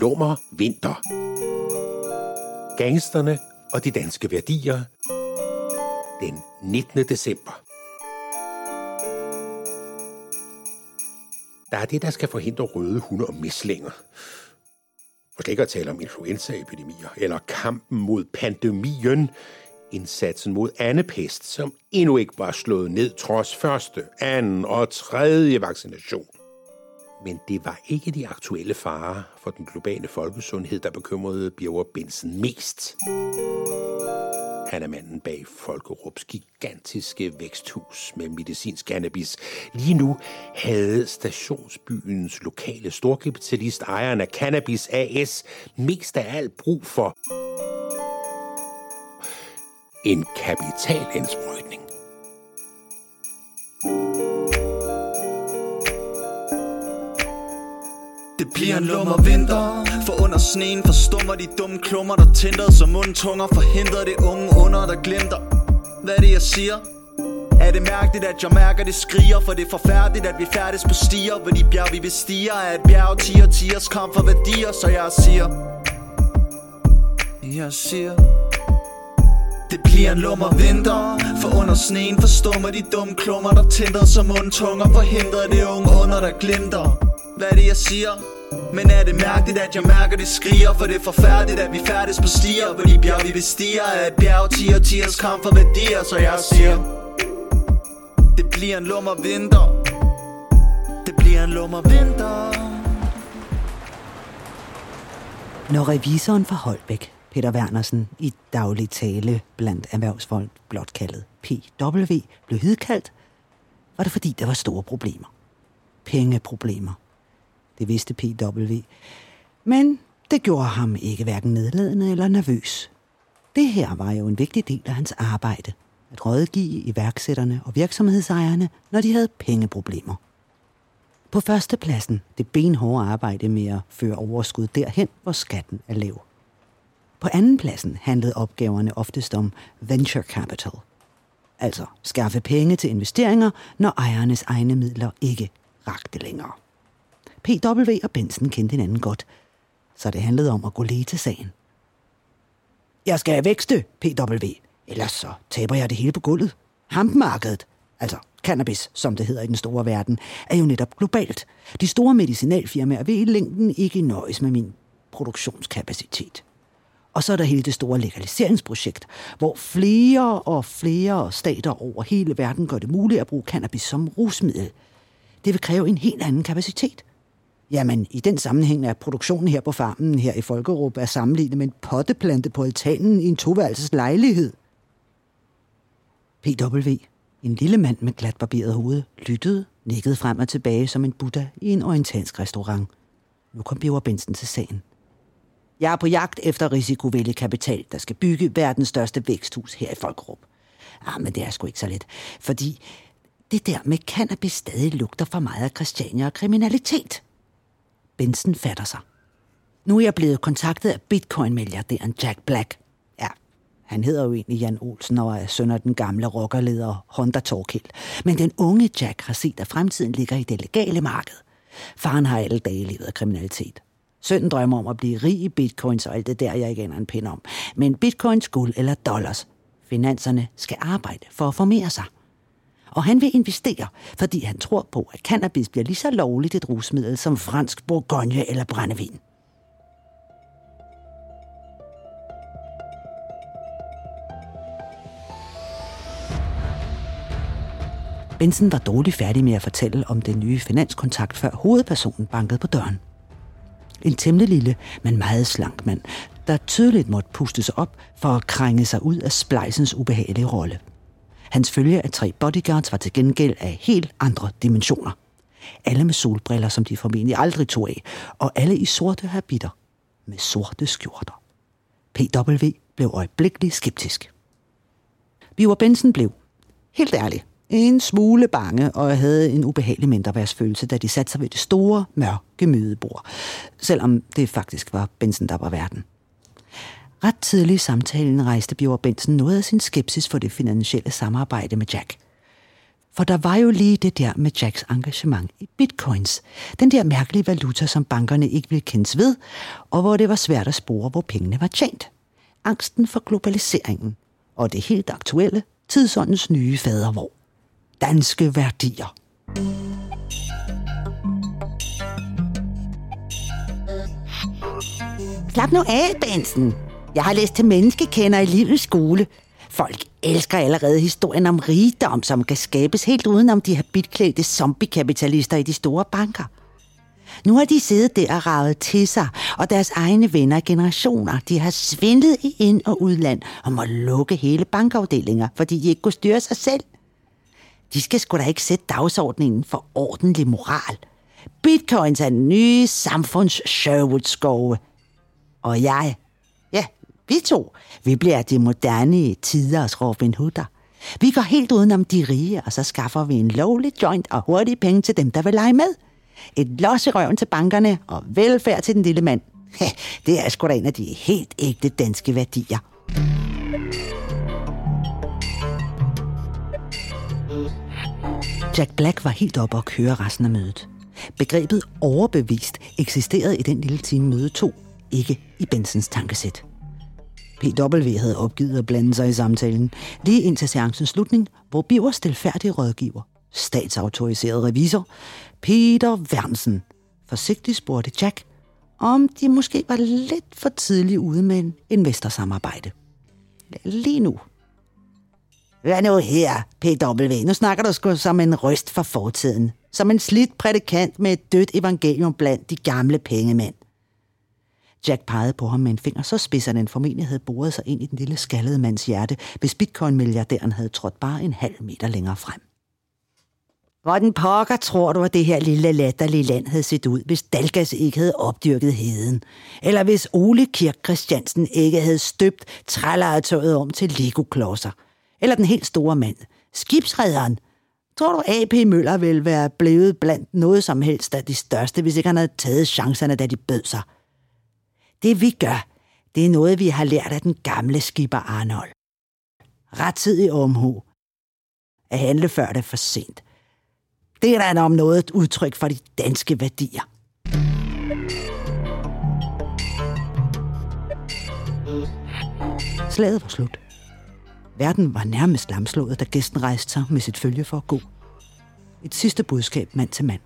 Lummer Vinter. Gangsterne og de danske værdier. Den 19. december. Der er det, der skal forhindre røde hunde og mislinger. Og slet ikke at tale om influenzaepidemier eller kampen mod pandemien, indsatsen mod andepest, som endnu ikke var slået ned trods første, anden og tredje vaccination. Men det var ikke de aktuelle farer for den globale folkesundhed, der bekymrede Birger Benson mest. Han er manden bag Folkerups gigantiske væksthus med medicinsk cannabis. Lige nu havde stationsbyens lokale storkapitalist, ejeren af Cannabis AS, mest af alt brug for en kapitalindsprøjtning. Bliver en lummer vinter For under sneen forstummer de dumme klummer Der tænder som mundtunger Forhindrer det unge under der glimter. Hvad er det jeg siger? Er det mærkeligt at jeg mærker det skriger? For det er forfærdeligt at vi færdes på stier Hvor de bjerg vi bestiger Er et bjerg tiger tiers kamp for værdier Så jeg siger. Jeg siger. Det bliver en lummer vinter For under sneen forstummer de dumme klummer Der tænder som mundtunger Forhindrer det unge under der glimter. Hvad er det jeg siger? Men er det mærkeligt at jeg mærker det skriger? For det er forfærdeligt at vi færdes på stier. Hvor de bjerg vi bestiger Er et bjerg tiger tiers kamp for værdier. Så jeg siger Det bliver en lummer vinter. Det bliver en lummer vinter. Når revisoren fra Holbæk, Peter Wernersen, i daglig tale blandt erhvervsfolk blot kaldet PW, blev hidkaldt, var det fordi, der var store problemer. Pengeproblemer. Det vidste PW. Men det gjorde ham ikke hverken nedladende eller nervøs. Det her var jo en vigtig del af hans arbejde. At rådgive iværksætterne og virksomhedsejerne, når de havde pengeproblemer. På førstepladsen det benhårde arbejde med at føre overskud derhen, hvor skatten er lav. På andenpladsen handlede opgaverne oftest om venture capital. Altså skaffe penge til investeringer, når ejernes egne midler ikke rakte længere. PW og Benson kendte hinanden godt, så det handlede om at gå lige til sagen. Jeg skal vækste, PW, ellers så taber jeg det hele på gulvet. Hampmarkedet, altså cannabis, som det hedder i den store verden, er jo netop globalt. De store medicinalfirmaer vil i længden ikke nøjes med min produktionskapacitet. Og så er der hele det store legaliseringsprojekt, hvor flere og flere stater over hele verden gør det muligt at bruge cannabis som rusmiddel. Det vil kræve en helt anden kapacitet. Jamen, i den sammenhæng er produktionen her på farmen her i Folkerup er sammenlignet med en potteplante på altanen i en toværelses lejlighed. PW, en lille mand med glatbarberet hoved, lyttede, nikkede frem og tilbage som en buddha i en orientalsk restaurant. Nu kom Biver Benson til sagen. Jeg er på jagt efter risikovillig kapital, der skal bygge verdens største væksthus her i Folkerup. Ah, men det er sgu ikke så let, fordi det der med cannabis stadig lugter for meget af Christiania og kriminalitet. Benson fatter sig. Nu er jeg blevet kontaktet af bitcoin-milliardæren Jack Black. Ja, han hedder jo egentlig Jan Olsen og er søn af den gamle rockerleder Honda Torkild. Men den unge Jack har set, at fremtiden ligger i det legale marked. Faren har alle dage levet af kriminalitet. Sønnen drømmer om at blive rig i bitcoins og alt det der, jeg ikke aner en pind om. Men bitcoins, guld eller dollars. Finanserne skal arbejde for at formere sig. Og han vil investere, fordi han tror på, at cannabis bliver lige så lovligt et rusmiddel som fransk bourgogne eller brændevin. Benson var dårligt færdig med at fortælle om den nye finanskontakt, før hovedpersonen bankede på døren. En temmelig lille, men meget slank mand, der tydeligt måtte puste sig op for at krænge sig ud af splejsens ubehagelige rolle. Hans følge af tre bodyguards var til gengæld af helt andre dimensioner. Alle med solbriller, som de formentlig aldrig tog af, og alle i sorte habiter med sorte skjorter. PW blev øjeblikkeligt skeptisk. Biver Benson blev, helt ærligt, en smule bange og havde en ubehagelig mindreværdsfølelse, da de satte sig ved det store, mørke mødebord, selvom det faktisk var Benson, der var verden. Ret tidligt i samtalen rejste Bjørn Benson noget af sin skepsis for det finansielle samarbejde med Jack. For der var jo lige det der med Jacks engagement i bitcoins. Den der mærkelige valuta, som bankerne ikke ville kendes ved, og hvor det var svært at spore, hvor pengene var tjent. Angsten for globaliseringen. Og det helt aktuelle, tidsåndens nye fadervor. Danske værdier. Slap nu af, Benson. Jeg har læst til menneskekender i livets skole. Folk elsker allerede historien om rigdom, som kan skabes helt udenom de habitklædte zombiekapitalister i de store banker. Nu har de siddet der og ravet til sig, og deres egne venner generationer, de har svindlet i ind- og udland og må lukke hele bankafdelinger, fordi de ikke kunne styre sig selv. De skal sgu da ikke sætte dagsordningen for ordentlig moral. Bitcoins er den nye samfunds Sherwood-skove. Og jeg, vi to, vi bliver de moderne tiders Robin Hooder. Vi går helt udenom de rige, og så skaffer vi en lovlig joint og hurtige penge til dem, der vil lege med. Et los i røven til bankerne og velfærd til den lille mand. Det er sgu da en af de helt ægte danske værdier. Jack Black var helt oppe og køre resten af mødet. Begrebet overbevist eksisterede i den lille time møde 2, ikke i Bensens tankesæt. PW havde opgivet at blande sig i samtalen, lige indtil seancens slutning, hvor Biver stilfærdig rådgiver, statsautoriseret revisor, Peter Wernsen, forsigtigt spurgte Jack, om de måske var lidt for tidligt ude med en investorsamarbejde. Lige nu. Hvad nu her, PW? Nu snakker du sgu som en røst fra fortiden. Som en slidt prædikant med et dødt evangelium blandt de gamle pengemænd. Jack pegede på ham med en finger, så spids at den formentlig havde boret sig ind i den lille skaldede mands hjerte, hvis bitcoin-milliardæren havde trådt bare en halv meter længere frem. Hvordan pokker tror du, at det her lille latterlige land havde set ud, hvis Dalgas ikke havde opdyrket heden? Eller hvis Ole Kirk Christiansen ikke havde støbt trælejetøjet om til Lego-klodser? Eller den helt store mand, skibsrederen? Tror du, A.P. Møller ville være blevet blandt noget som helst af de største, hvis ikke han havde taget chancerne, da de bød sig? Det vi gør, det er noget, vi har lært af den gamle skipper Arnold. Rettidig omhu. At handle før det er for sent. Det er da om noget et udtryk for de danske værdier. Slaget var slut. Verden var nærmest lamslået, da gæsten rejste sig med sit følge for at gå. Et sidste budskab mand til mand.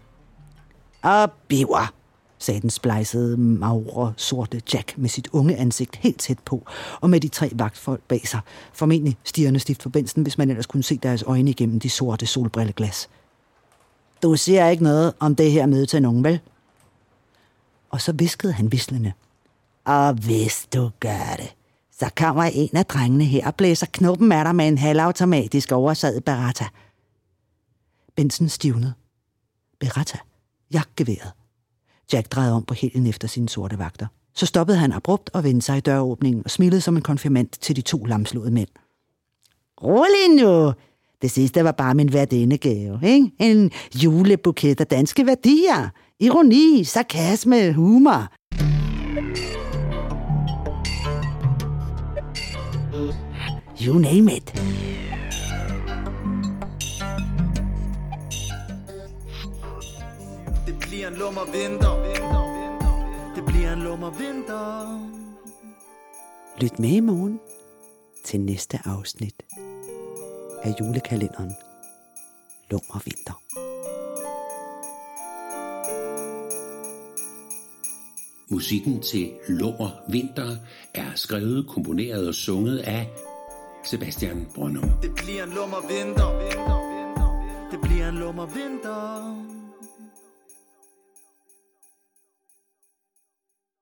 Og biver, sagde den splejsede, magre, sorte Jack med sit unge ansigt helt tæt på, og med de tre vagtfolk bag sig, formentlig stirrende stift for bensen, hvis man ellers kunne se deres øjne igennem de sorte solbrilleglas. Du siger ikke noget om det her møde til nogen, vel? Og så viskede han vislende. Og hvis du gør det, så kommer en af drengene her og blæser knuppen af dig med en halvautomatisk oversaget Beretta. Benson stivnede. Beretta. Jagtgeværet. Jack drejede om på hælen efter sine sorte vagter. Så stoppede han abrupt og vendte sig i døråbningen og smilede som en konfirmand til de to lamslåede mænd. Rolig nu! Det sidste var bare min gave, ikke? En julebuket af danske værdier. Ironi, sarkasme, humor. You name it. Det bliver en lummer vinter. Det bliver en lummer vinter. Lyt med i morgen til næste afsnit af julekalenderen Lummer Vinter. Musikken til Lummer Vinter er skrevet, komponeret og sunget af Sebastian Brønum. Det bliver en lummer vinter. Det bliver en lummer vinter.